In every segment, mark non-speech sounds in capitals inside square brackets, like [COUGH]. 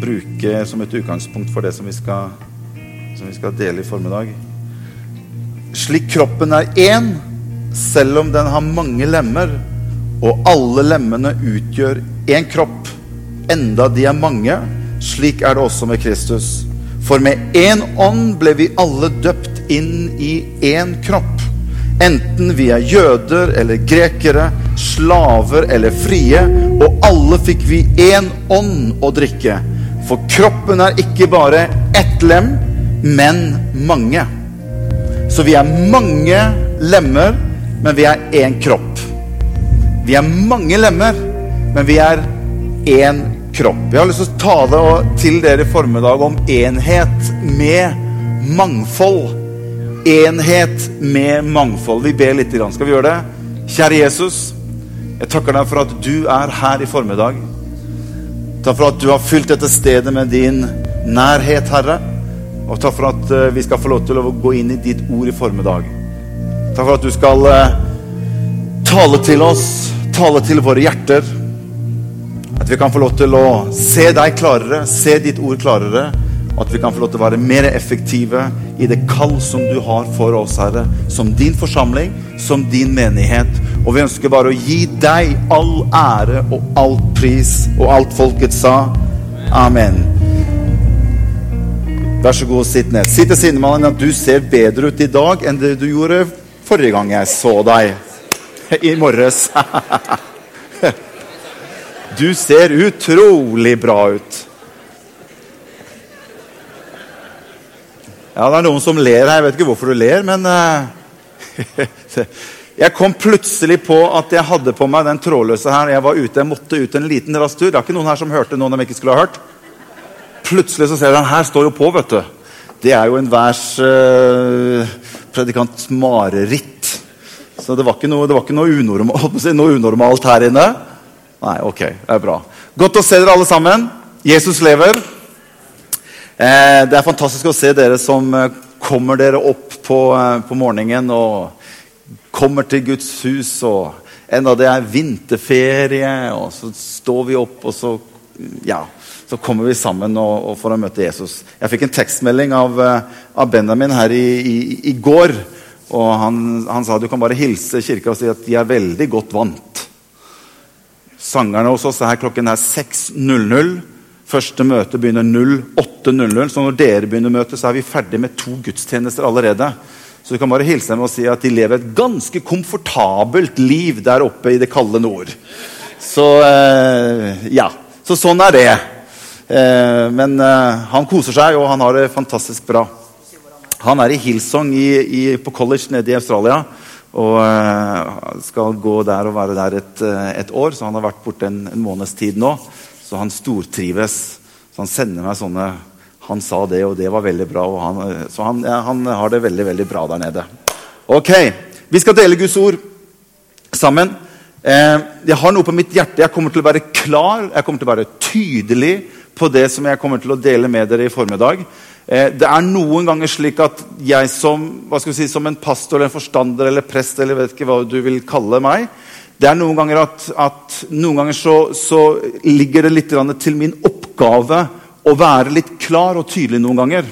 bruke som et utgangspunkt for det som vi skal, som vi skal dele i formiddag. Slik kroppen er én, selv om den har mange lemmer, og alle lemmene utgjør én kropp, enda de er mange, slik er det også med Kristus. For med én ånd ble vi alle døpt inn i én kropp. Enten vi er jøder eller grekere, slaver eller frie, og alle fikk vi én ånd å drikke. For kroppen er ikke bare ett lem, men mange. Så vi er mange lemmer, men vi er én kropp. Vi er mange lemmer, men vi er én kropp. Jeg har lyst til å tale til dere i formiddag om enhet med mangfold. Enhet med mangfold. Vi ber litt. Skal vi gjøre det? Kjære Jesus, jeg takker deg for at du er her i formiddag. Takk for at du har fylt dette stedet med din nærhet, Herre. Og takk for at eh, vi skal få lov til å gå inn i ditt ord i formiddag. Takk for at du skal eh, tale til oss, tale til våre hjerter. At vi kan få lov til å se deg klarere, se ditt ord klarere. Og at vi kan få lov til å være mer effektive i det kall som du har for oss, Herre. Som din forsamling, som din menighet. Og vi ønsker bare å gi deg all ære og all pris. Og alt folket sa. Amen. Vær så god, sitt ned. Si til sinnemannen at du ser bedre ut i dag enn det du gjorde forrige gang jeg så deg i morges. [LAUGHS] Du ser utrolig bra ut. Ja, det er noen som ler her. Jeg vet ikke hvorfor du ler, men uh, [LAUGHS] Jeg kom plutselig på at jeg hadde på meg den trådløse her. Jeg var ute, jeg måtte ut en liten rask tur. Det er ikke noen her som hørte noen de ikke skulle ha hørt. Plutselig så ser de her står jo på, vet du. Det er jo enhvers uh, predikant mareritt. Så det var ikke noe, var ikke noe, unormalt, noe unormalt her inne. Nei, ok, det er bra. Godt å se dere alle sammen. Jesus lever. Eh, det er fantastisk å se dere som eh, kommer dere opp på, eh, på morgenen og kommer til Guds hus. og Enda det er vinterferie, og så står vi opp, og så, ja, så kommer vi sammen og, og for å møte Jesus. Jeg fikk en tekstmelding av, av Benjamin her i, i, i går. og han, han, sa du kan bare hilse kirka og si at de er veldig godt vant. Sangerne hos oss er her klokken er 6.00. Første møte begynner 08.00. Så når dere begynner møtet, så er vi ferdig med to gudstjenester allerede. Så du kan bare hilse dem og si at de lever et ganske komfortabelt liv der oppe i det kalde nord. Så eh, ja. Så sånn er det. Eh, men eh, han koser seg, og han har det fantastisk bra. Han er i Hillsong i, i, på college nede i Australia. Og skal gå der og være der et, et år, så han har vært borte en, en måneds tid nå. Så han stortrives. Så han sender meg sånne Han sa det, og det var veldig bra. Han, så han, ja, han, har det veldig, veldig bra der nede. Ok, Vi skal dele Guds ord sammen. Eh, jeg har noe på mitt hjerte. Jeg kommer til å være klar, jeg kommer til å være tydelig på det som jeg kommer til å dele med dere i formiddag. Eh, det er noen ganger slik at jeg som, hva skal si, som en pastor eller en forstander eller prest eller vet ikke hva du vil kalle meg, det er noen ganger at, at noen ganger så, så, ligger det litt til min oppgave å være litt klar og tydelig noen ganger.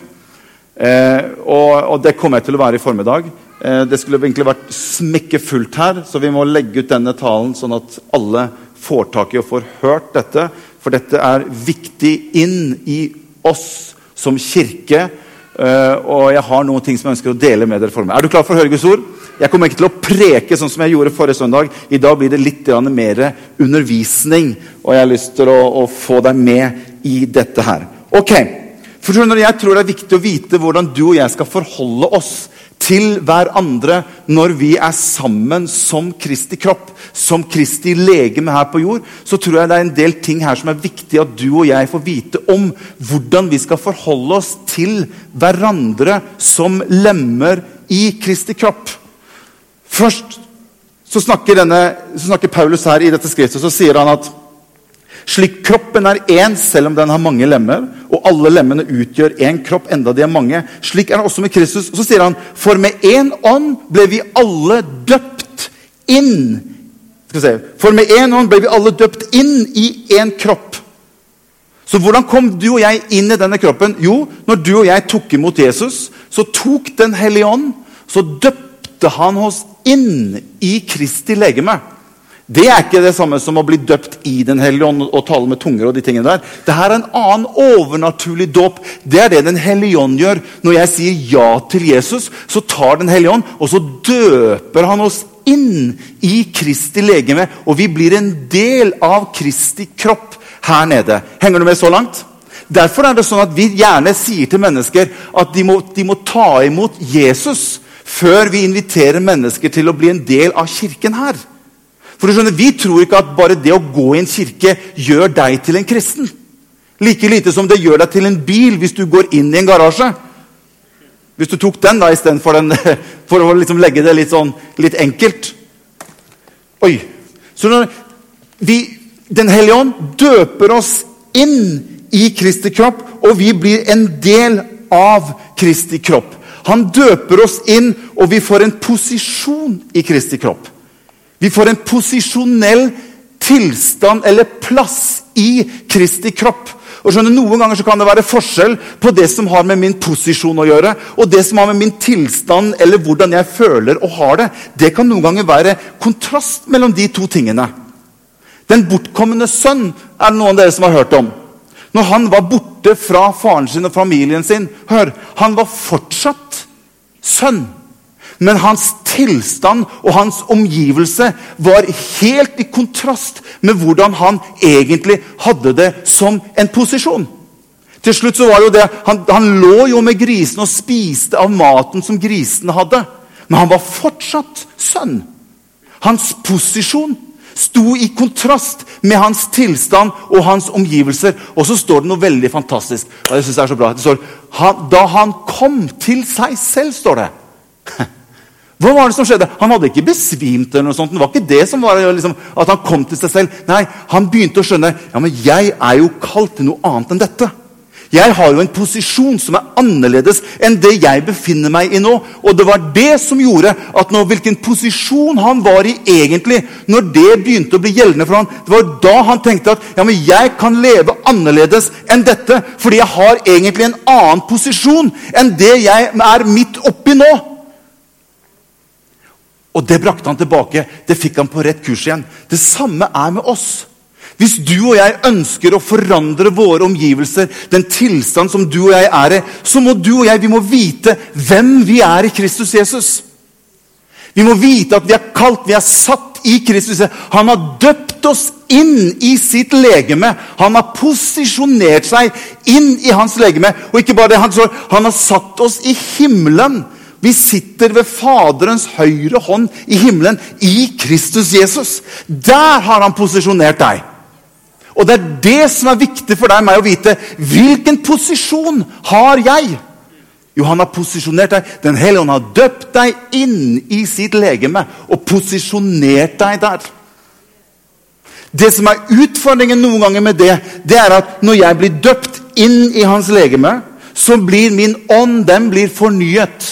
Eh, og, og, det kommer jeg til å være i formiddag. Eh, det skulle egentlig vært smekkefullt her, så vi må legge ut denne talen sånn at alle får tak i og får hørt dette. For dette er viktig inn i oss som kirke. Eh, og jeg har noen ting som jeg ønsker å dele med dere. for meg. Er du klar for å høre Guds ord? Jeg kommer ikke til å preke sånn som jeg gjorde forrige søndag. I dag blir det litt mer undervisning, og jeg har lyst til å, å få deg med i dette her. Ok, for Jeg tror det er viktig å vite hvordan du og jeg skal forholde oss til hverandre når vi er sammen som Kristi kropp, som Kristi legeme her på jord, så tror jeg det er en del ting her som er viktig at du og jeg får vite om hvordan vi skal forholde oss til hverandre som lemmer i Kristi kropp. Først så snakker, denne, så snakker Paulus her i dette skriftet så sier han at slik kroppen er én, selv om den har mange lemmer, og alle lemmene utgjør én kropp, enda de er mange, slik er det også med Kristus. Så sier han, for med én ånd ble vi alle døpt inn. Skal vi se, For med én ånd ble vi alle døpt inn i én kropp. Så hvordan kom du og jeg inn i denne kroppen? Jo, når du og jeg tok imot Jesus, så tok Den hellige ånd, så døpte han oss inn i Kristi legeme. Det er ikke det samme som å bli døpt i Den hellige ånd og tale med tunger. og de tingene der. Dette er en annen overnaturlig dåp. Det er det Den hellige ånd gjør. Når jeg sier ja til Jesus, så tar Den hellige ånd og så døper han oss inn i Kristi legeme. Og vi blir en del av Kristi kropp her nede. Henger du med så langt? Derfor er det sånn at vi gjerne sier til mennesker at de må, de må ta imot Jesus før vi inviterer mennesker til å bli en del av kirken her. For du skjønner, Vi tror ikke at bare det å gå i en kirke gjør deg til en kristen. Like lite som det gjør deg til en bil hvis du går inn i en garasje. Hvis du tok den da istedenfor den, [LAUGHS] for å liksom legge det litt, sånn, litt enkelt. Oi. Så når vi, Den hellige ånd døper oss inn i Kristi kropp, og vi blir en del av Kristi kropp. Han døper oss inn, og vi får en posisjon i Kristi kropp. Vi får en posisjonell tilstand eller plass i Kristi kropp. Og skjønner, Noen ganger kan det være forskjell på det som har med min posisjon å gjøre, og det som har med min tilstand eller hvordan jeg føler og har det. Det kan noen ganger være kontrast mellom de to tingene. Den bortkomne sønn er det noen av dere som har hørt om. Når han var borte fra faren sin og familien sin Hør, han var fortsatt sønn. Men hans tilstand og hans omgivelse var helt i kontrast med hvordan han egentlig hadde det som en posisjon. Til slutt så var det jo det, han, han lå jo med grisene og spiste av maten som grisene hadde. Men han var fortsatt sønn. Hans posisjon sto i kontrast med hans tilstand og hans omgivelser. Og så står det noe veldig fantastisk. og jeg synes det er så bra. Det står, Da han kom til seg selv, står det. [LAUGHS] Hva var det som skjedde? Han hadde ikke besvimt. eller noe sånt. Det var ikke det som var liksom, at han kom til seg selv. Nei, Han begynte å skjønne ja, men jeg er jo kalt til noe annet enn dette. Jeg har jo en posisjon som er annerledes enn det jeg befinner meg i nå. Og det var det som gjorde at når hvilken posisjon han var i egentlig, når det begynte å bli gjeldende for han, det var da han tenkte at ja, men jeg kan leve annerledes enn dette. Fordi jeg har egentlig en annen posisjon enn det jeg er midt oppi nå. Og det brakte han tilbake. Det fikk han på rett kurs igjen. Det samme er med oss. Hvis du og jeg ønsker å forandre våre omgivelser, den tilstand som du og jeg er i, så må du og jeg vi må vite hvem vi er i Kristus Jesus. Vi må vite at vi er kalt, vi er satt i Kristus. Han har døpt oss inn i sitt legeme. Han har posisjonert seg inn i hans legeme. Og ikke bare det, han, han har satt oss i himmelen. Vi sitter ved Faderens høyre hånd i himmelen i Kristus Jesus. Der har han posisjonert deg. Og det er det som er viktig for deg og meg å vite. Hvilken posisjon har jeg? Jo, han har posisjonert deg. Den hellige ånd har døpt deg inn i sitt legeme og posisjonert deg der. Det som er utfordringen noen ganger med det, det er at når jeg blir døpt inn i hans legeme, så blir min ånd den blir fornyet.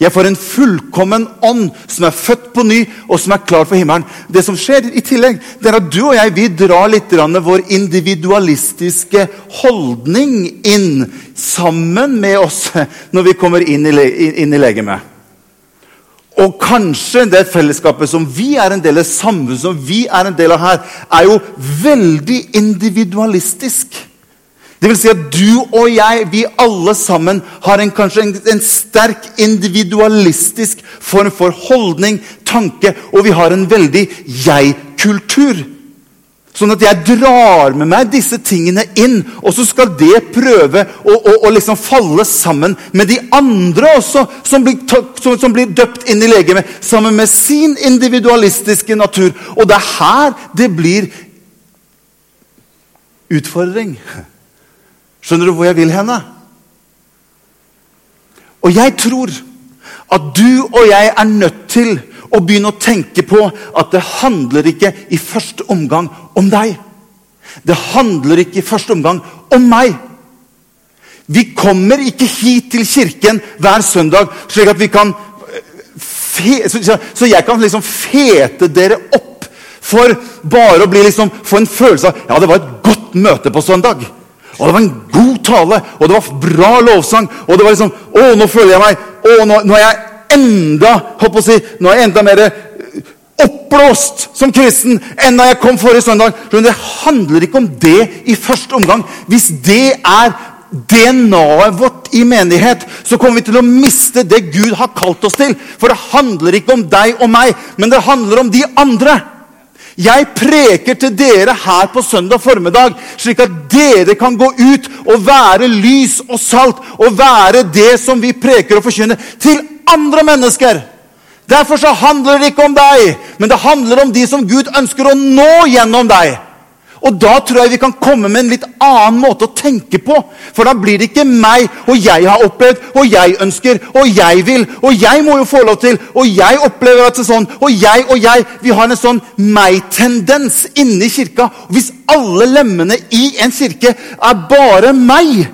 Jeg får en fullkommen ånd som er født på ny, og som er klar for himmelen. Det som skjer i tillegg, det er at du og jeg vi drar litt vår individualistiske holdning inn sammen med oss når vi kommer inn i, inn i legemet. Og kanskje det fellesskapet som vi er en del av, samfunnet som vi er en del av her, er jo veldig individualistisk. Det vil si at du og jeg, vi alle sammen, har en, kanskje en, en, sterk individualistisk form for holdning, tanke, og vi har en veldig jeg-kultur. Sånn at jeg drar med meg disse tingene inn, og så skal det prøve å, å, å liksom falle sammen med de andre også, som blir, som, som blir døpt inn i legemet, sammen med sin individualistiske natur. Og det er her det blir utfordring. Skjønner du hvor jeg vil henne? Og jeg tror at du og jeg er nødt til å begynne å tenke på at det handler ikke i første omgang om deg. Det handler ikke i første omgang om meg. Vi kommer ikke hit til kirken hver søndag slik at vi kan Så jeg kan liksom fete dere opp for bare å bli liksom, få en følelse av ja, det var et godt møte på søndag. Og det var en god tale, og det var bra lovsang. Og det var liksom Å, nå føler jeg meg Å, nå, nå er jeg enda håper å si, nå er jeg enda mer oppblåst som kristen enn da jeg kom forrige søndag. Det handler ikke om det i første omgang. Hvis det er DNA-et vårt i menighet, så kommer vi til å miste det Gud har kalt oss til. For det handler ikke om deg og meg, men det handler om de andre. Jeg preker til dere her på søndag formiddag, slik at dere kan gå ut og være lys og salt og være det som vi preker og forkynner, til andre mennesker. Derfor så handler det ikke om deg, men det handler om de som Gud ønsker å nå gjennom deg. Og da tror jeg vi kan komme med en litt annen måte å tenke på. For da blir det ikke meg og jeg har opplevd, og jeg ønsker, og jeg vil, og jeg må jo få lov til, og jeg opplever at det er sånn, og jeg og jeg Vi har en sånn meg-tendens inni kirka. Hvis alle lemmene i en kirke er bare meg,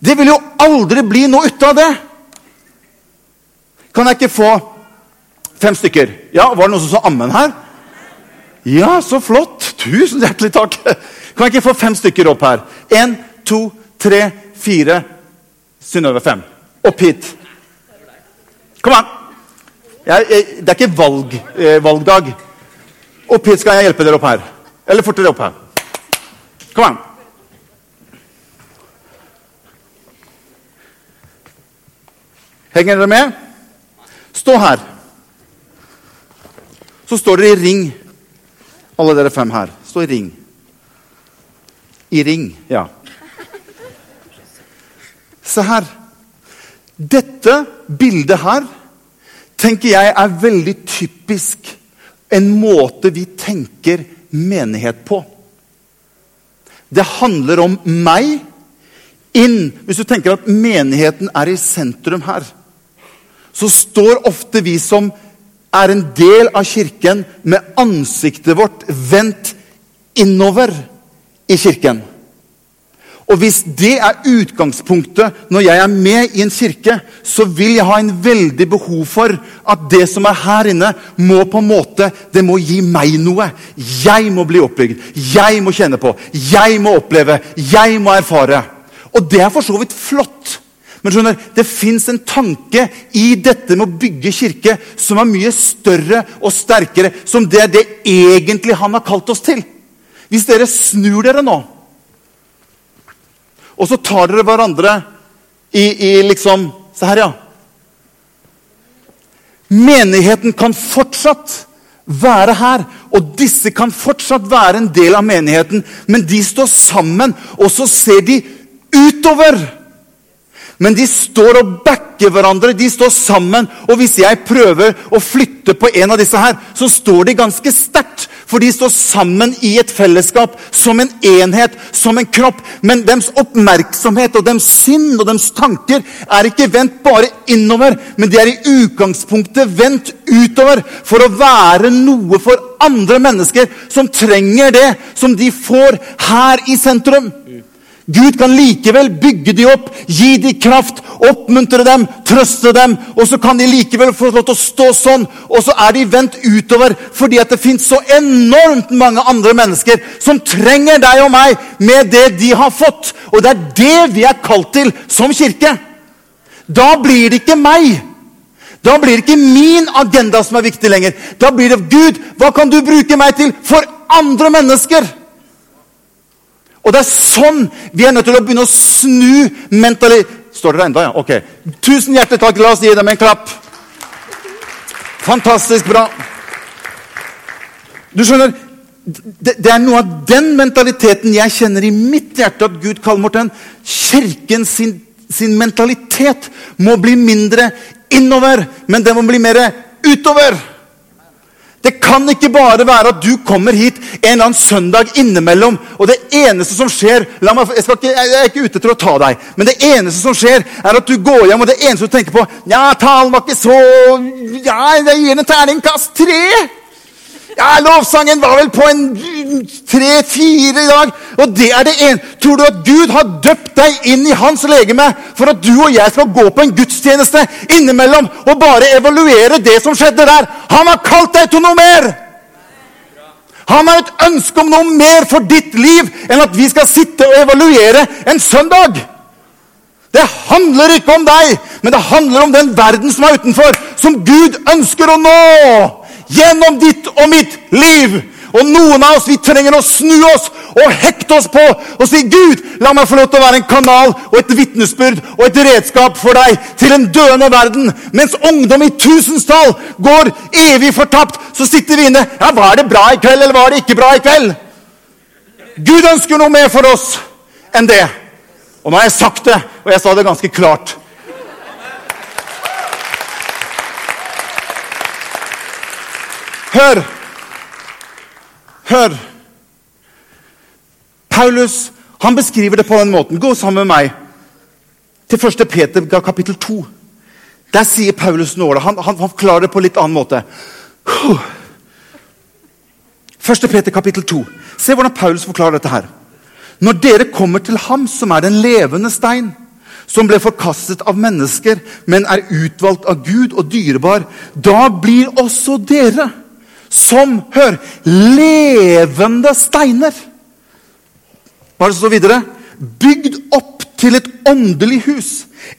det vil jo aldri bli noe ut av det. Kan jeg ikke få fem stykker? Ja, Var det noen som sa ammen her? Ja, så flott! Tusen hjertelig takk! Kan jeg ikke få fem stykker opp her? Én, to, tre, fire Synnøve fem. Opp hit. Kom an! Jeg, jeg, det er ikke valg, eh, valgdag. Opp hit skal jeg hjelpe dere opp her. Eller fortere opp her. Kom an. Henger dere med? Stå her. Så står dere i ring alle dere fem her. Stå i ring. I ring, ja. Se her. Dette bildet her tenker jeg er veldig typisk en måte vi tenker menighet på. Det handler om meg inn Hvis du tenker at menigheten er i sentrum her, så står ofte vi som er en del av kirken med ansiktet vårt vendt innover i kirken. Og Hvis det er utgangspunktet når jeg er med i en kirke, så vil jeg ha en veldig behov for at det som er her inne, må på en måte, det må gi meg noe. Jeg må bli oppbygd. Jeg må kjenne på. Jeg må oppleve. Jeg må erfare. Og det er for så vidt flott. Men skjønner, det fins en tanke i dette med å bygge kirke som er mye større og sterkere. Som det er det egentlig han har kalt oss til. Hvis dere snur dere nå, og så tar dere hverandre i, i liksom Se her, ja. Menigheten kan fortsatt være her, og disse kan fortsatt være en del av menigheten, men de står sammen, og så ser de utover. Men de står og backer hverandre. De står sammen. Og hvis jeg prøver å flytte på en av disse her, så står de ganske sterkt. For de står sammen i et fellesskap, som en enhet, som en kropp. Men deres oppmerksomhet og deres sinn og deres tanker er ikke vendt bare innover, men de er i utgangspunktet vendt utover for å være noe for andre mennesker som trenger det som de får her i sentrum. Gud kan likevel bygge de opp, gi de kraft, oppmuntre dem, trøste dem. Og så kan de likevel få lov til å stå sånn, og så er de vendt utover fordi at det fins så enormt mange andre mennesker som trenger deg og meg med det de har fått. Og det er det vi er kalt til som kirke. Da blir det ikke meg. Da blir det ikke min agenda som er viktig lenger. Da blir det Gud, hva kan du bruke meg til for andre mennesker? Og det er sånn vi er nødt til å begynne å snu mentalitet Står dere enda, ja? Ok. Tusen hjertelig takk. La oss gi dem en klapp. Fantastisk bra. Du skjønner, det, det, er noe av den mentaliteten jeg kjenner i mitt hjerte at Gud kaller Morten. Kirken sin, sin mentalitet må bli mindre innover, men den må bli mer utover. Det kan ikke bare være at du kommer hit en eller annen søndag innimellom, og det eneste som skjer meg, jeg, ikke, jeg, er ikke ute til å ta deg, men det eneste som skjer, er at du går hjem, og det eneste du tenker på Ja, talen var ikke så Ja, jeg gir en terningkast tre! Ja, Lovsangen var vel på en tre-fire i dag. Og det er det ene. Tror du at Gud har døpt deg inn i hans legeme for at du og jeg skal gå på en gudstjeneste innimellom og bare evaluere det som skjedde der? Han har kalt deg til noe mer! Han har et ønske om noe mer for ditt liv enn at vi skal sitte og evaluere en søndag. Det handler ikke om deg, men det handler om den verden som er utenfor, som Gud ønsker å nå gjennom ditt og mitt liv. Og noen av oss vi trenger å snu oss og hekte oss på og si Gud, la meg få lov til å være en kanal og et vitnesbyrd og et redskap for deg til en døende verden. Mens ungdom i tusenstall går evig fortapt, så sitter vi inne. Ja, Var det bra i kveld, eller var det ikke bra i kveld? Gud ønsker noe mer for oss enn det. Og nå har jeg sagt det, og jeg sa det ganske klart. Hør! Hør! Paulus han beskriver det på den måten. Gå sammen med meg til 1. Peter kapittel 2. Der sier Paulus nåla. Han, han, han forklarer det på en litt annen måte. 1. Peter kapittel 2. Se hvordan Paulus forklarer dette her. Når dere kommer til ham som er den levende stein, som ble forkastet av mennesker, men er utvalgt av Gud og dyrebar, da blir også dere som Hør! Levende steiner. Hva er det som står videre? Bygd opp til et åndelig hus.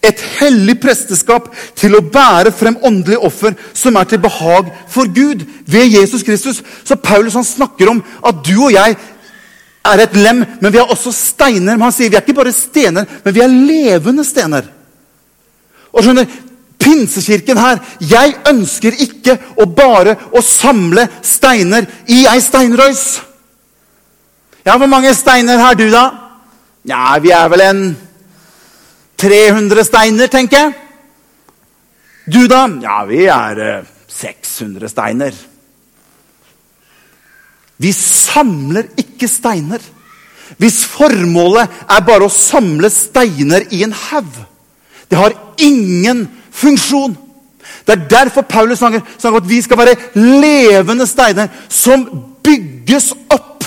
Et hellig presteskap til å bære frem åndelig offer som er til behag for Gud ved Jesus Kristus. Så Paulus han snakker om at du og jeg er et lem, men vi har også steiner. Men han sier vi er ikke bare stener, men vi er levende stener. Og skjønner, Pinsekirken her Jeg ønsker ikke å bare å samle steiner i ei steinrøys. Ja, Hvor mange steiner har du, da? Ja, Vi er vel en 300 steiner, tenker jeg. Du, da? Ja, vi er eh, 600 steiner. Vi samler ikke steiner. Hvis formålet er bare å samle steiner i en haug Det har ingen funksjon. Det er derfor Paulus snakker, snakker at vi skal være levende steiner som bygges opp.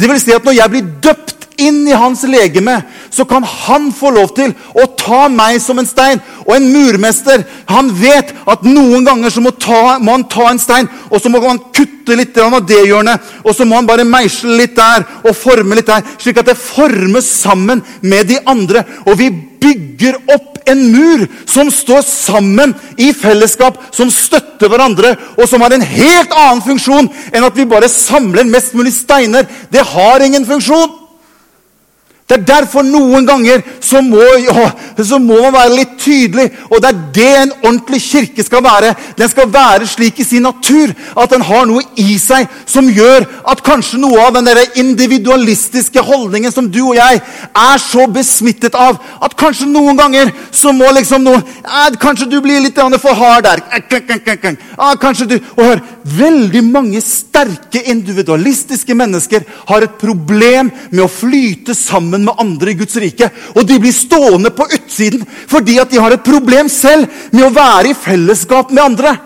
Det vil si at når jeg blir døpt inn i hans legeme, så kan han få lov til å ta meg som en stein. Og en murmester han vet at noen ganger så må, ta, må han ta en stein, og så må han kutte litt av det hjørnet. Og så må han bare meisle litt der og forme litt der, slik at det formes sammen med de andre. Og vi bygger opp en mur som står sammen i fellesskap, som støtter hverandre, og som har en helt annen funksjon enn at vi bare samler mest mulig steiner. Det har ingen funksjon. Det er derfor noen ganger så må, ja, så må, man være litt tydelig. Og det er det en ordentlig kirke skal være. Den skal være slik i sin natur at den har noe i seg som gjør at kanskje noe av den der individualistiske holdningen som du og jeg er så besmittet av, at kanskje noen ganger så må liksom noen eh, Kanskje du blir litt for hard der. Ja, kanskje du, og hør, Veldig mange sterke individualistiske mennesker har et problem med å flyte sammen sammen med andre i Guds rike. Og de blir stående på utsiden fordi at de har et problem selv med å være i fellesskap med andre.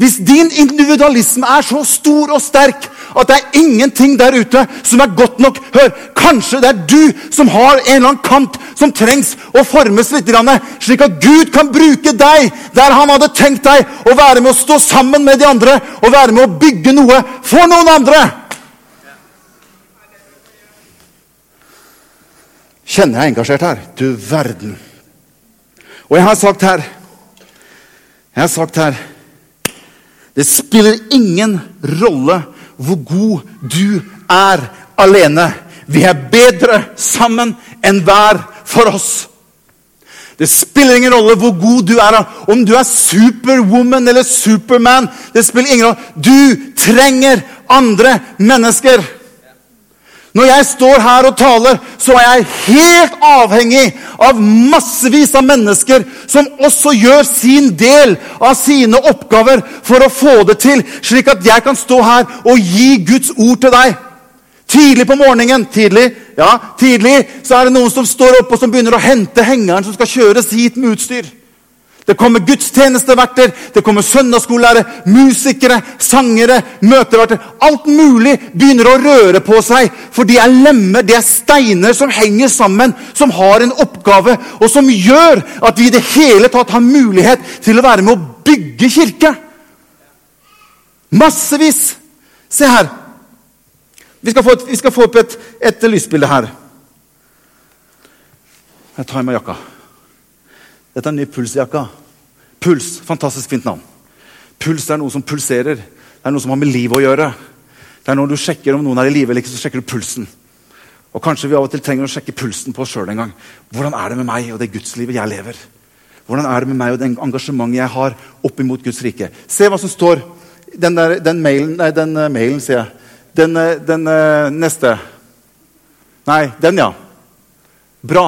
Hvis din individualisme er så stor og sterk at det er ingenting der ute som er godt nok Hør, Kanskje det er du som har en eller annen kant som trengs å formes litt, slik at Gud kan bruke deg der han hadde tenkt deg å være med å stå sammen med de andre og være med å bygge noe for noen andre. Kjenner jeg engasjert her? Du verden. Og jeg har sagt her Jeg har sagt her Det spiller ingen rolle hvor god du er alene. Vi er bedre sammen enn hver for oss. Det spiller ingen rolle hvor god du er. Om du er superwoman eller superman. Det spiller ingen rolle. Du trenger andre mennesker. Når jeg står her og taler, så er jeg helt avhengig av massevis av mennesker som også gjør sin del av sine oppgaver for å få det til, slik at jeg kan stå her og gi Guds ord til deg. Tidlig på morgenen tidlig, ja, tidlig, så er det noen som står oppe og som begynner å hente hengeren som skal kjøres hit med utstyr. Det kommer gudstjenesteverter, det kommer søndagsskolelærere, musikere, sangere, møteverter. Alt mulig begynner å røre på seg, for de er lemmer, de er steiner som henger sammen, som har en oppgave, og som gjør at vi i det hele tatt har mulighet til å være med å bygge kirke. Massevis. Se her. Vi skal få, et, skal få opp et, et lysbilde her. Jeg tar med jakka. Dette er en ny pulsjakka. Puls. Fantastisk fint navn. Puls er noe som pulserer. Det er noe som har med livet å gjøre. Det er Når du sjekker om noen er i live, eller ikke, så sjekker du pulsen. Og Kanskje vi av og til trenger å sjekke pulsen på oss sjøl en gang. Hvordan er det med meg og det gudslivet jeg lever? Hvordan er det med meg og det engasjementet jeg har opp imot Guds rike? Se hva som står. Den, der, den mailen Nei, den uh, mailen, sier jeg. Den, uh, den uh, neste. Nei, den, ja. Bra.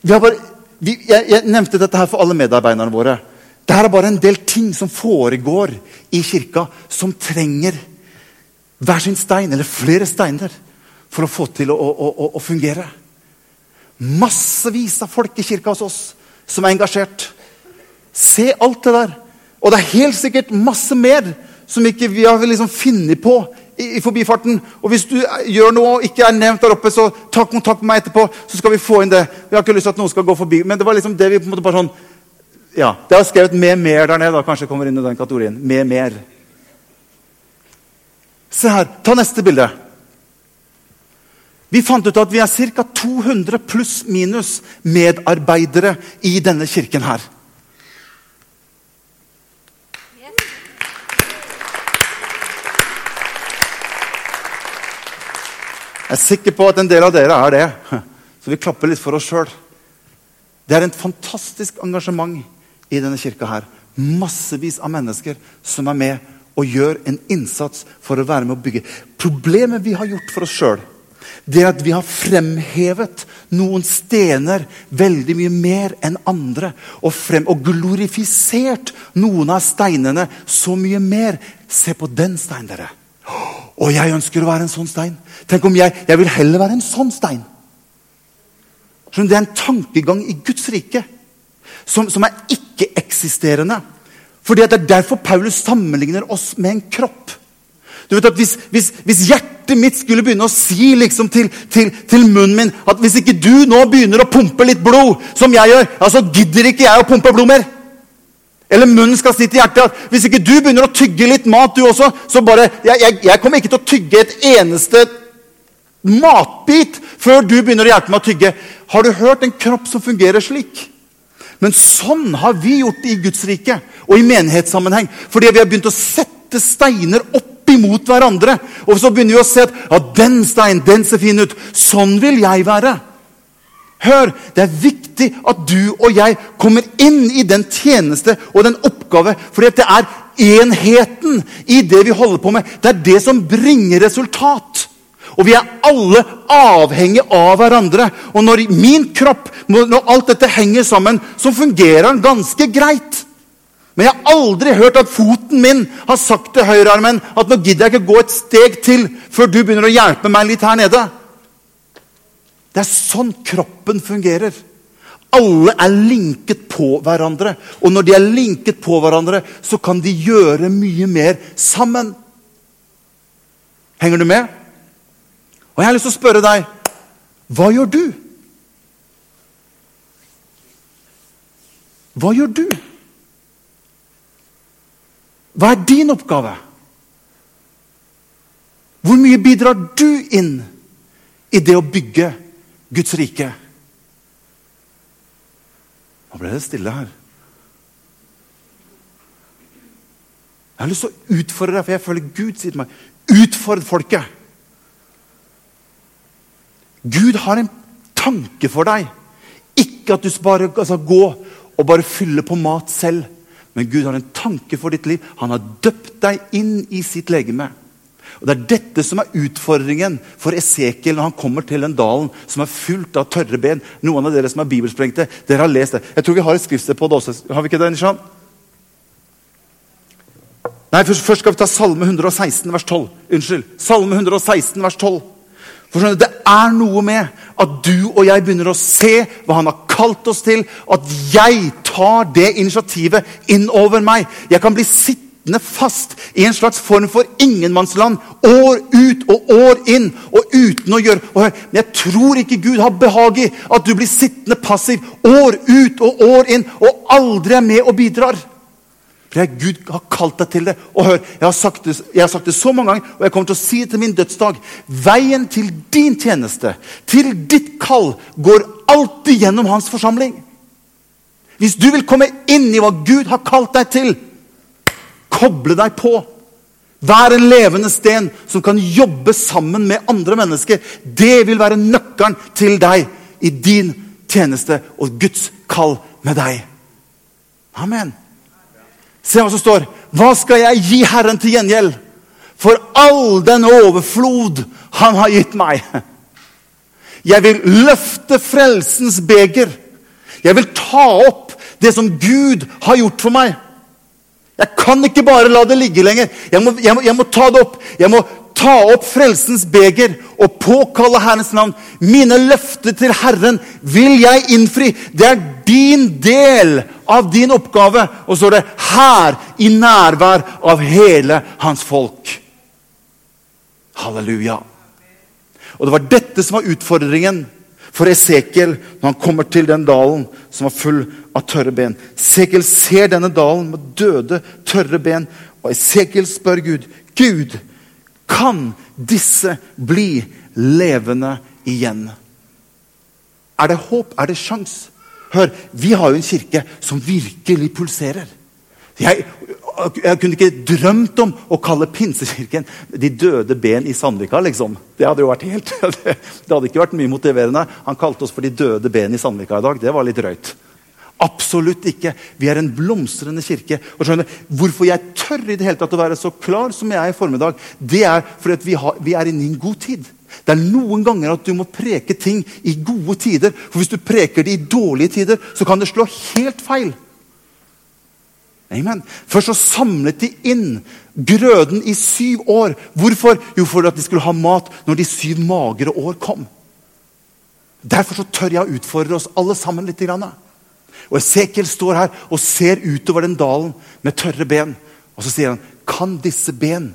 Vi har Bare, vi, jeg, jeg, nevnte dette her for alle medarbeiderne våre. Det er bare en del ting som foregår i kirka, som trenger hver sin stein, eller flere steiner, for å få til å, å, å, å fungere. Massevis av folk i kirka hos oss som er engasjert. Se alt det der. Og det er helt sikkert masse mer som ikke vi har liksom funnet på i, i, forbifarten. Og hvis du gjør noe og ikke er nevnt der oppe, så ta kontakt med meg etterpå. så skal vi få inn det. Vi har ikke lyst til at noen skal gå forbi. Men det var liksom det vi på en måte bare sånn, ja, Det har skrevet 'med mer' der nede. da, Kanskje kommer inn i den kategorien. Med mer. Se her. Ta neste bilde. Vi fant ut at vi er ca. 200 pluss minus medarbeidere i denne kirken her. Jeg er sikker på at en del av dere er det. Så vi klapper litt for oss sjøl. Det er et fantastisk engasjement i denne kirka her. Massevis av mennesker som er med og gjør en innsats for å være med å bygge. Problemet vi har gjort for oss sjøl, det er at vi har fremhevet noen stener veldig mye mer enn andre. Og, frem, og glorifisert noen av steinene så mye mer. Se på den steinen, dere. Og jeg ønsker å være en sånn stein. Tenk om jeg, jeg vil heller være en sånn stein. Det er en tankegang i Guds rike som, som er ikke-eksisterende. Fordi Det er derfor Paulus sammenligner oss med en kropp. Du vet at Hvis, hvis, hvis hjertet mitt skulle begynne å si liksom til, til, til, munnen min at hvis ikke du nå begynner å pumpe litt blod, som jeg gjør, ja, så gidder ikke jeg å pumpe blod mer. Eller munnen skal si til hjertet at hvis ikke du begynner å tygge litt mat, du også, så bare Jeg, jeg, jeg kommer ikke til å tygge et eneste matbit før du begynner å hjelpe meg å tygge. Har du hørt en kropp som fungerer slik? Men sånn har vi gjort det i Guds rike og i menighetssammenheng. Fordi vi har begynt å sette steiner opp imot hverandre. Og så begynner vi å se at ja, den steinen, den ser fin ut. Sånn vil jeg være. Hør, det er viktig at du og jeg kommer inn i den tjeneste og den oppgave. For det er enheten i det vi holder på med. Det er det som bringer resultat. Og vi er alle avhengige av hverandre. Og når min kropp, når alt dette henger sammen, så fungerer den ganske greit. Men jeg har aldri hørt at foten min har sagt til høyrearmen at nå gidder jeg ikke gå et steg til før du begynner å hjelpe meg litt her nede. Det er sånn kroppen fungerer. Alle er linket på hverandre. Og når de er linket på hverandre, så kan de gjøre mye mer sammen. Henger du med? Og jeg har lyst til å spørre deg hva gjør du? Hva gjør du? Hva er din oppgave? Hvor mye bidrar du inn i det å bygge Guds rike. Nå ble det stille her. Jeg har lyst til å utfordre deg, for jeg føler Gud sier til meg Utfordr folket! Gud har en tanke for deg. Ikke at du bare skal gå og bare fylle på mat selv. Men Gud har en tanke for ditt liv. Han har døpt deg inn i sitt legeme. Og Det er dette som er utfordringen for Esekiel når han kommer til den dalen som er fullt av tørre ben. Noen av dere som er bibelsprengte, dere har lest det. Jeg tror vi har et skriftsted på det også. Har vi ikke det, Nishan? Nei, først, først, skal vi ta Salme 116, vers 12. Unnskyld. Salme 116, vers 12. For Det er noe med at du og jeg begynner å se hva han har kalt oss til. At jeg tar det initiativet inn over meg. Jeg kan bli sittende sittende fast i en slags form for ingenmannsland år ut og år inn og uten å gjøre og hør, Men jeg tror ikke Gud har behag i at du blir sittende passiv år ut og år inn og aldri er med og bidrar. For jeg, Gud har kalt deg til det. Og hør, jeg har, sagt det, jeg har sagt det så mange ganger, og jeg kommer til å si det til min dødsdag. Veien til din tjeneste, til ditt kall, går alltid gjennom hans forsamling. Hvis du vil komme inn i hva Gud har kalt deg til, koble deg på. Vær en levende sten som kan jobbe sammen med andre mennesker. Det vil være nøkkelen til deg i din tjeneste og Guds kall med deg. Amen. Se hva som står. Hva skal jeg gi Herren til gjengjeld for all den overflod Han har gitt meg? Jeg vil løfte frelsens beger. Jeg vil ta opp det som Gud har gjort for meg. Jeg kan ikke bare la det ligge lenger. Jeg må, jeg må, jeg må ta det opp. Jeg må ta opp frelsens beger og påkalle Herrens navn. Mine løfter til Herren vil jeg innfri. Det er din del av din oppgave. Og så er det 'her i nærvær av hele hans folk'. Halleluja. Og Det var dette som var utfordringen for Esekiel når han kommer til den dalen som var full av tørre ben. Esekiel ser denne dalen med døde, tørre ben, og Esekiel spør Gud Gud, kan disse bli levende igjen? Er det håp? Er det sjans? Hør, vi har jo en kirke som virkelig pulserer. Jeg, jeg, kunne ikke drømt om å kalle Pinsekirken 'De døde ben i Sandvika'. liksom. Det hadde jo vært helt, [LAUGHS] det hadde ikke vært mye motiverende. Han kalte oss for 'De døde ben i Sandvika' i dag. Det var litt drøyt. Absolutt ikke. Vi er en blomstrende kirke. Og skjønner, Hvorfor jeg tør i det hele tatt å være så klar som jeg er i formiddag, det er fordi vi, har, vi er inne i en god tid. Det er noen ganger at du må preke ting i gode tider. For hvis du preker det i dårlige tider, så kan det slå helt feil. Amen. Først så samlet de inn grøden i syv år. Hvorfor? Jo, for at de skulle ha mat når de syv magre år kom. Derfor så tør jeg å utfordre oss alle sammen litt. Og Esekiel står her og ser utover den dalen med tørre ben. Og så sier han, kan disse ben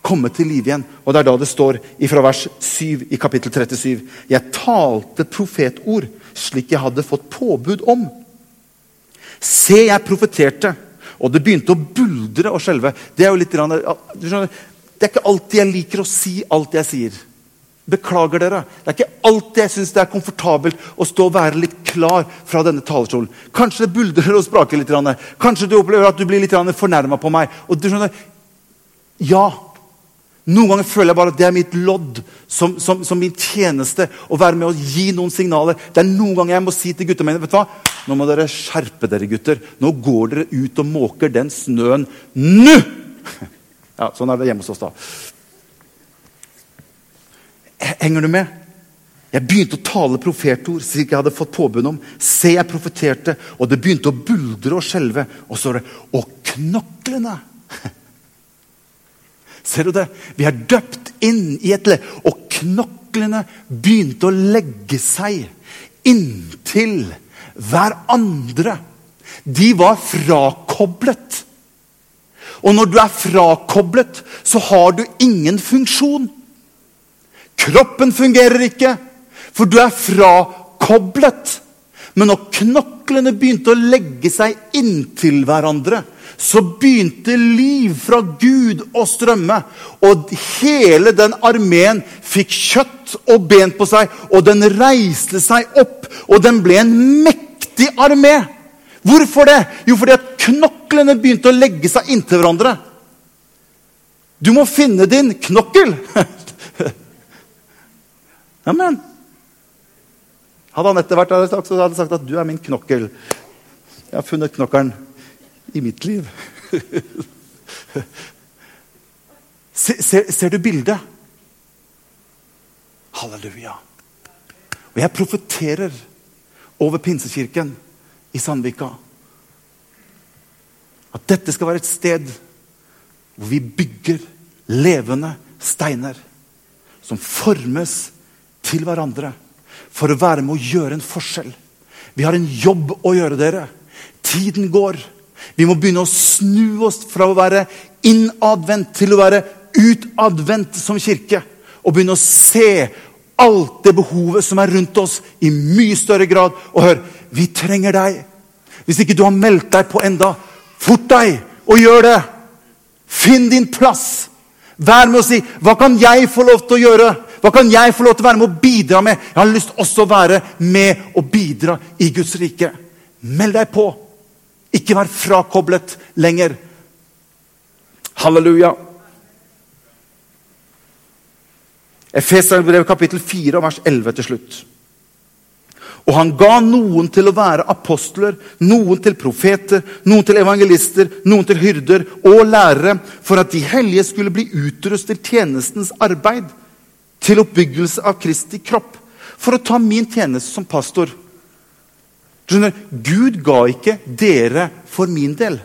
komme til live igjen? Og det er da det står fra vers 7 i kapittel 37. Jeg talte profetord slik jeg hadde fått påbud om. Se, jeg profeterte og det begynte å buldre og skjelve. Det er jo litt skjønner, det er ikke alltid jeg liker å si alt jeg sier. Beklager dere. Det er ikke alltid jeg syns det er komfortabelt å stå og være litt klar fra denne talerstolen. Kanskje det buldrer og spraker litt. Kanskje du opplever at du blir litt fornærma på meg. Og du skjønner, ja, noen ganger føler jeg bare at det er mitt lodd som, som, som, min tjeneste. Å være med og gi noen signaler. Det er noen ganger jeg må si til gutta mine vet du hva? Nå må dere skjerpe dere, gutter. Nå går dere ut og måker den snøen nå! Ja, Sånn er det hjemme hos oss, da. Henger du med? Jeg begynte å tale profetord slik jeg hadde fått påbud om. Se, jeg profeterte, og det begynte å buldre og skjelve. Og så er det Og knoklene! [LAUGHS] Ser du det? Vi er døpt inn i et le... Og knoklene begynte å legge seg inntil hverandre. De var frakoblet. Og når du er frakoblet, så har du ingen funksjon. Kroppen fungerer ikke, for du er frakoblet. Men når knoklene begynte å legge seg inntil hverandre, så begynte liv fra Gud å strømme. Og hele den armeen fikk kjøtt og ben på seg, og den reiste seg opp. Og den ble en mektig armé. Hvorfor det? Jo, fordi at knoklene begynte å legge seg inntil hverandre. Du må finne din knokkel. [LAUGHS] Amen. Hadde Anette vært der, så hadde sagt at du er min knokkel. Jeg har funnet knokkelen i mitt liv. [LAUGHS] ser, ser, ser, du bildet? Halleluja. Og jeg profeterer over Pinsekirken i Sandvika at dette skal være et sted hvor vi bygger levende steiner som formes til hverandre for å være med å gjøre en forskjell. Vi har en jobb å gjøre, dere. Tiden går. Vi må begynne å snu oss fra å være innadvendt til å være utadvendt som kirke. Og begynne å se alt det behovet som er rundt oss, i mye større grad. Og hør, vi trenger deg. Hvis ikke du har meldt deg på enda, fort deg og gjør det. Finn din plass. Vær med å si 'Hva kan jeg få lov til å gjøre?' Hva kan jeg få lov til å være med å bidra med? Jeg har lyst også å være med og bidra i Guds rike. Meld deg på. Ikke vær frakoblet lenger. Halleluja. Efeserbrevet kapittel 4 vers 11 til slutt. Og han ga noen til å være apostler, noen til profeter, noen til evangelister, noen til hyrder og lærere, for at de hellige skulle bli utrustet til tjenestens arbeid, til oppbyggelse av Kristi kropp. For å ta min tjeneste som pastor. Skjønner, Gud ga ikke dere for min del.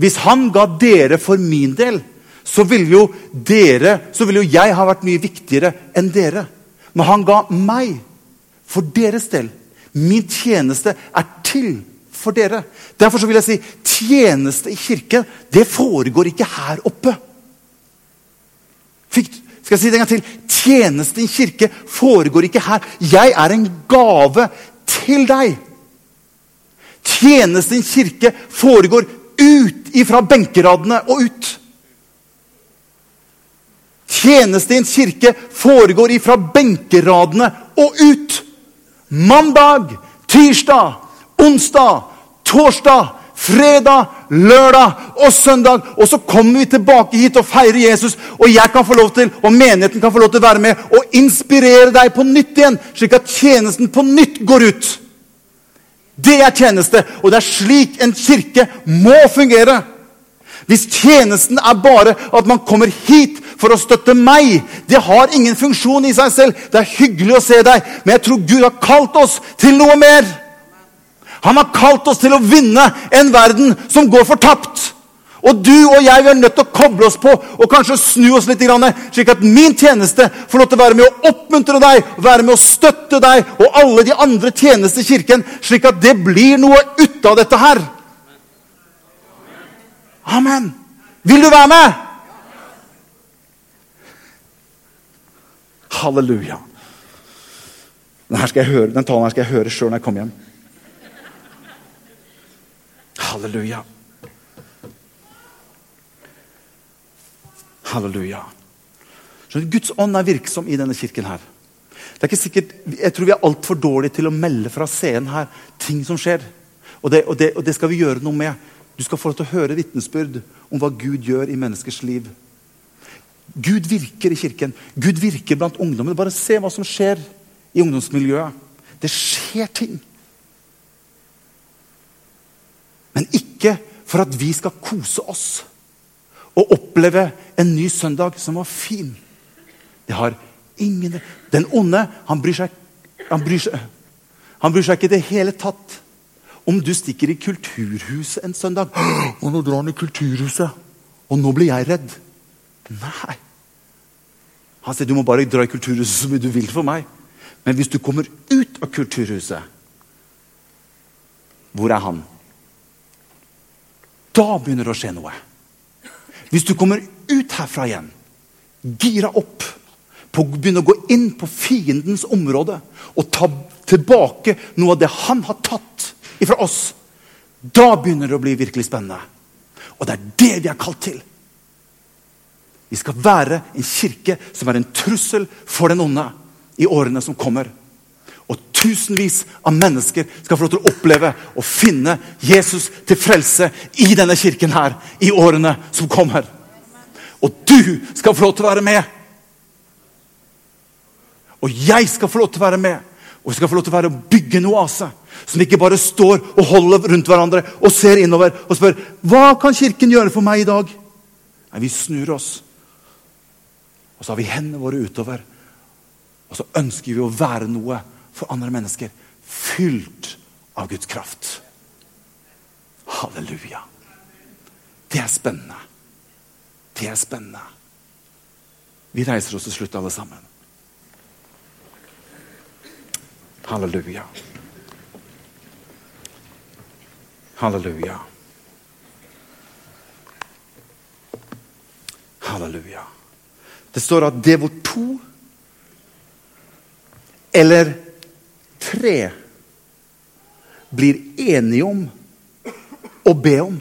Hvis han ga dere for min del, så ville jo dere, så ville jo jeg ha vært mye viktigere enn dere. Men han ga meg for deres del. Min tjeneste er til for dere. Derfor så vil jeg si tjeneste i kirken det foregår ikke her oppe. Fikk, skal jeg si det en gang til? Tjeneste i kirke foregår ikke her. Jeg er en gave til deg. Tjeneste i kirke foregår ut ifra benkeradene og ut. Tjeneste i en kirke foregår ifra benkeradene og ut. Mandag, tirsdag, onsdag, torsdag, fredag, lørdag og søndag. Og så kommer vi tilbake hit og feirer Jesus, og jeg kan få lov til, og menigheten kan få lov til å være med og inspirere deg på nytt igjen, slik at tjenesten på nytt går ut. Det er tjeneste, og det er slik en kirke må fungere. Hvis tjenesten er bare at man kommer hit for å støtte meg, det har ingen funksjon i seg selv. Det er hyggelig å se deg, men jeg tror Gud har kalt oss til noe mer. Han har kalt oss til å vinne en verden som går fortapt. Og du og jeg vi er nødt til å koble oss på og kanskje snu oss litt, slik at min tjeneste får lov til å være med å oppmuntre deg, være med å støtte deg og alle de andre tjenester i kirken, slik at det blir noe ut av dette her. Amen. Vil du være med? Halleluja. Den, skal høre, den talen her skal jeg høre sjøl når jeg kommer hjem. Halleluja. Halleluja. Skjønner, Guds ånd er virksom i denne kirken. her. Det er ikke sikkert, Jeg tror vi er altfor dårlige til å melde fra scenen her ting som skjer. Og det, og, det, og det skal vi gjøre noe med. Du skal få lov til å høre vitnesbyrd om hva Gud gjør i menneskers liv. Gud virker i kirken. Gud virker blant ungdommen. Bare se hva som skjer i ungdomsmiljøet. Det skjer ting. Men ikke for at vi skal kose oss og oppleve en ny søndag som var fin. Det har ingen Den onde, han bryr seg, han bryr seg, han bryr seg ikke i det hele tatt om du stikker i Kulturhuset en søndag. [GASPS] Og nå drar han i Kulturhuset, og nå blir jeg redd. Nei. Han sier du må bare dra i Kulturhuset så mye du vil for meg. Men hvis du kommer ut av Kulturhuset, hvor er han? Da begynner det å skje noe. Hvis du kommer ut herfra igjen, gira opp, på å begynne å gå inn på fiendens område og ta tilbake noe av det han har tatt ifra oss, da begynner det å bli virkelig spennende. Og det er det vi er kalt til. Vi skal være en kirke som er en trussel for den onde i årene som kommer. Og tusenvis av mennesker skal få lov til å oppleve og finne Jesus til frelse i denne kirken her i årene som kommer. Og du skal få lov til å være med. Og jeg skal få lov til å være med. Og vi skal få lov til å være og bygge en oase som ikke bare står og holder rundt hverandre og ser innover og spør hva kan Kirken gjøre for meg i dag. Nei, Vi snur oss, og så har vi hendene våre utover. Og så ønsker vi å være noe for andre mennesker, fylt av Guds kraft. Halleluja. Det er spennende. Det er spennende. Vi reiser oss til slutt, alle sammen. Halleluja. Halleluja. Halleluja. Det står at det hvor to eller tre blir enige om å be om,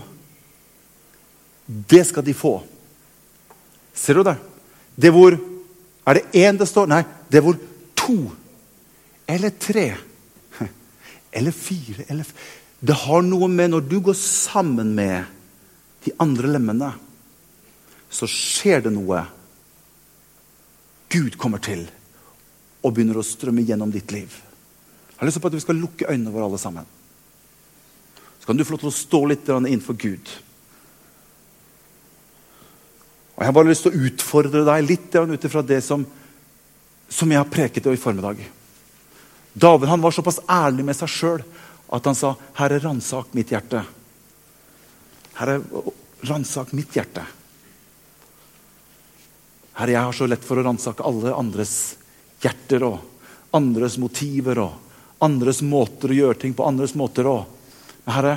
det skal de få. Ser du det? Det hvor Er det én det står? Nei, det hvor to eller tre [LAUGHS] eller fire eller Det har noe med Når du går sammen med de andre lemmene, så skjer det noe. Gud kommer til og begynner å strømme gjennom ditt liv. Jeg har lyst til at vi skal lukke øynene våre alle sammen. Så kan du få lov til å stå litt innenfor Gud. Og Jeg har bare lyst til å utfordre deg litt ut ifra det som, som jeg har preket i formiddag. David han var såpass ærlig med seg sjøl at han sa, 'Herre, ransak mitt hjerte'. Herre, ransak mitt hjerte. Herre, jeg har så lett for å ransake alle andres hjerter og andres motiver og andres måter å gjøre ting på. andres måter og. Men Herre,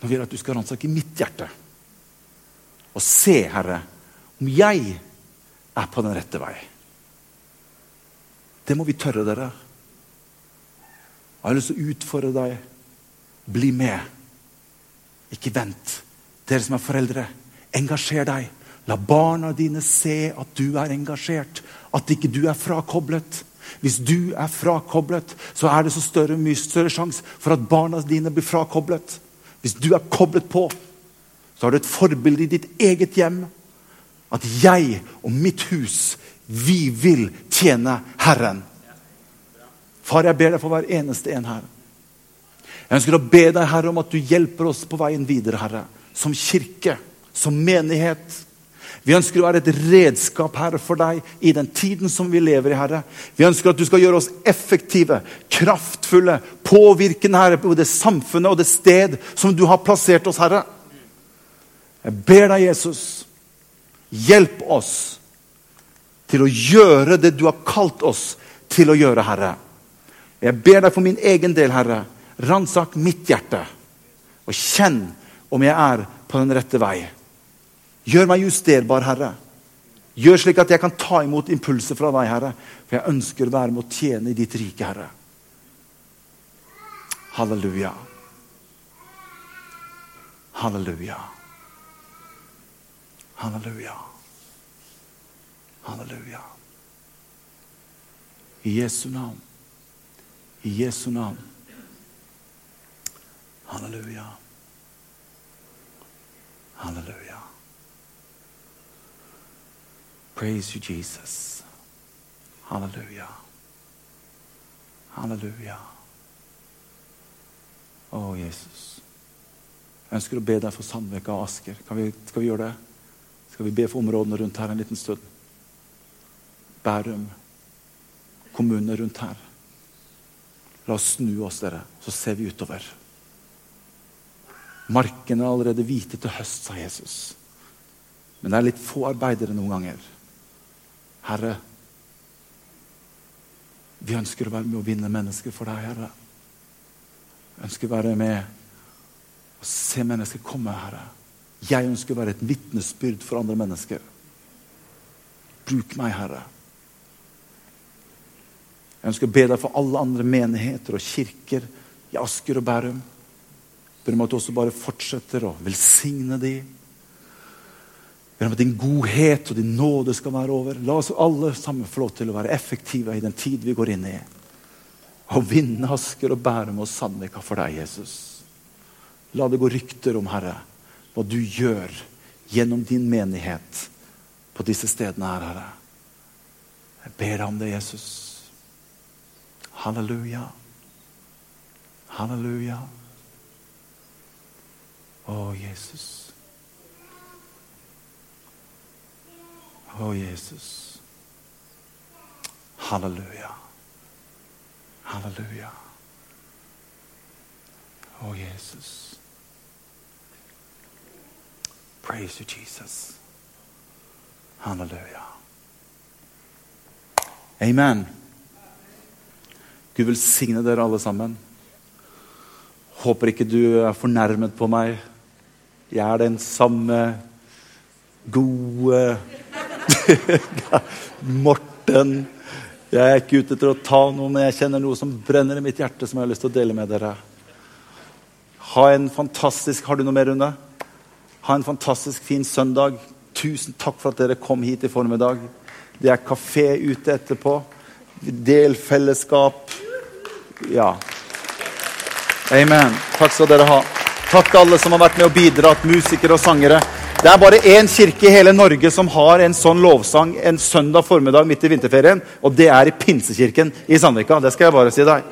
nå vil jeg at du skal ransake mitt hjerte. Og se, Herre, om jeg er på den rette vei. Det må vi tørre, dere. Jeg har lyst til å utfordre deg. Bli med. Ikke vent. Dere som er foreldre, engasjer deg. La barna dine se at du er engasjert, at ikke du er frakoblet. Hvis du er frakoblet, så er det så større, mye større sjanse for at barna dine blir frakoblet. Hvis du er koblet på, så har du et forbilde i ditt eget hjem. At jeg og mitt hus, vi vil tjene Herren. Far, jeg ber deg for hver eneste en her. Jeg ønsker å be deg, Herre, om at du hjelper oss på veien videre, Herre. Som kirke, som menighet. Vi ønsker å være et redskap Herre, for deg i den tiden som vi lever i. Herre. Vi ønsker at du skal gjøre oss effektive, kraftfulle, påvirkende Herre, på det samfunnet og det sted som du har plassert oss, Herre. Jeg ber deg, Jesus, hjelp oss til å gjøre det du har kalt oss til å gjøre, Herre. Jeg ber deg for min egen del, Herre, ransak mitt hjerte. Og kjenn om jeg er på den rette vei. Gjør meg justerbar, Herre. Gjør slik at jeg kan ta imot impulser fra deg, Herre. For jeg ønsker å være med å tjene i ditt rike, Herre. Halleluja. Halleluja. Halleluja. Halleluja. I Jesu navn. I Jesu navn. Halleluja. Halleluja. Praise you, Jesus. Halleluja. Halleluja. Å, Jesus. Jeg ønsker å be deg for Sandvika og Asker. Vi, skal vi gjøre det? Skal vi be for områdene rundt her en liten stund? Bærum, kommunene rundt her. La oss snu oss, dere, så ser vi utover. Markene er allerede hvite til høst, sa Jesus. Men det er litt få arbeidere noen ganger. Herre, vi ønsker å være med å vinne mennesker for deg, Herre. Vi ønsker å være med og se mennesker komme, Herre. Jeg ønsker å være et vitnesbyrd for andre mennesker. Bruk meg, Herre. Jeg ønsker å be deg for alle andre menigheter og kirker i Asker og Bærum. Ber om at du også bare fortsetter å velsigne dem. Ber om at din godhet og din nåde skal være over. La oss alle sammen få lov til å være effektive i den tid vi går inn i. Og vinne Asker og Bærum og Sandvika for deg, Jesus. La det gå rykter om, Herre, hva du gjør gjennom din menighet på disse stedene her, Herre. Jeg ber deg om det, Jesus. Halleluja. Halleluja. Å, Jesus. Å, Jesus. Halleluja. Halleluja. Å, Jesus. Praise you, Jesus. Halleluja. Amen. Gud velsigne dere alle sammen. Håper ikke du er fornærmet på meg. Jeg er den samme gode Morten. Jeg er ikke ute etter å ta noe, men jeg kjenner noe som brenner i mitt hjerte, som jeg har lyst til å dele med dere. Ha en fantastisk Har du noe mer, Rune? Ha en fantastisk fin søndag. Tusen takk for at dere kom hit i formiddag. Det er kafé ute etterpå. Del fellesskap. Ja. Amen. Takk skal dere ha. Takk alle som har vært med og bidratt, musikere og sangere. Det er bare én kirke i hele Norge som har en sånn lovsang en søndag formiddag midt i vinterferien, og det er i Pinsekirken i Sandvika. Det skal jeg bare si deg.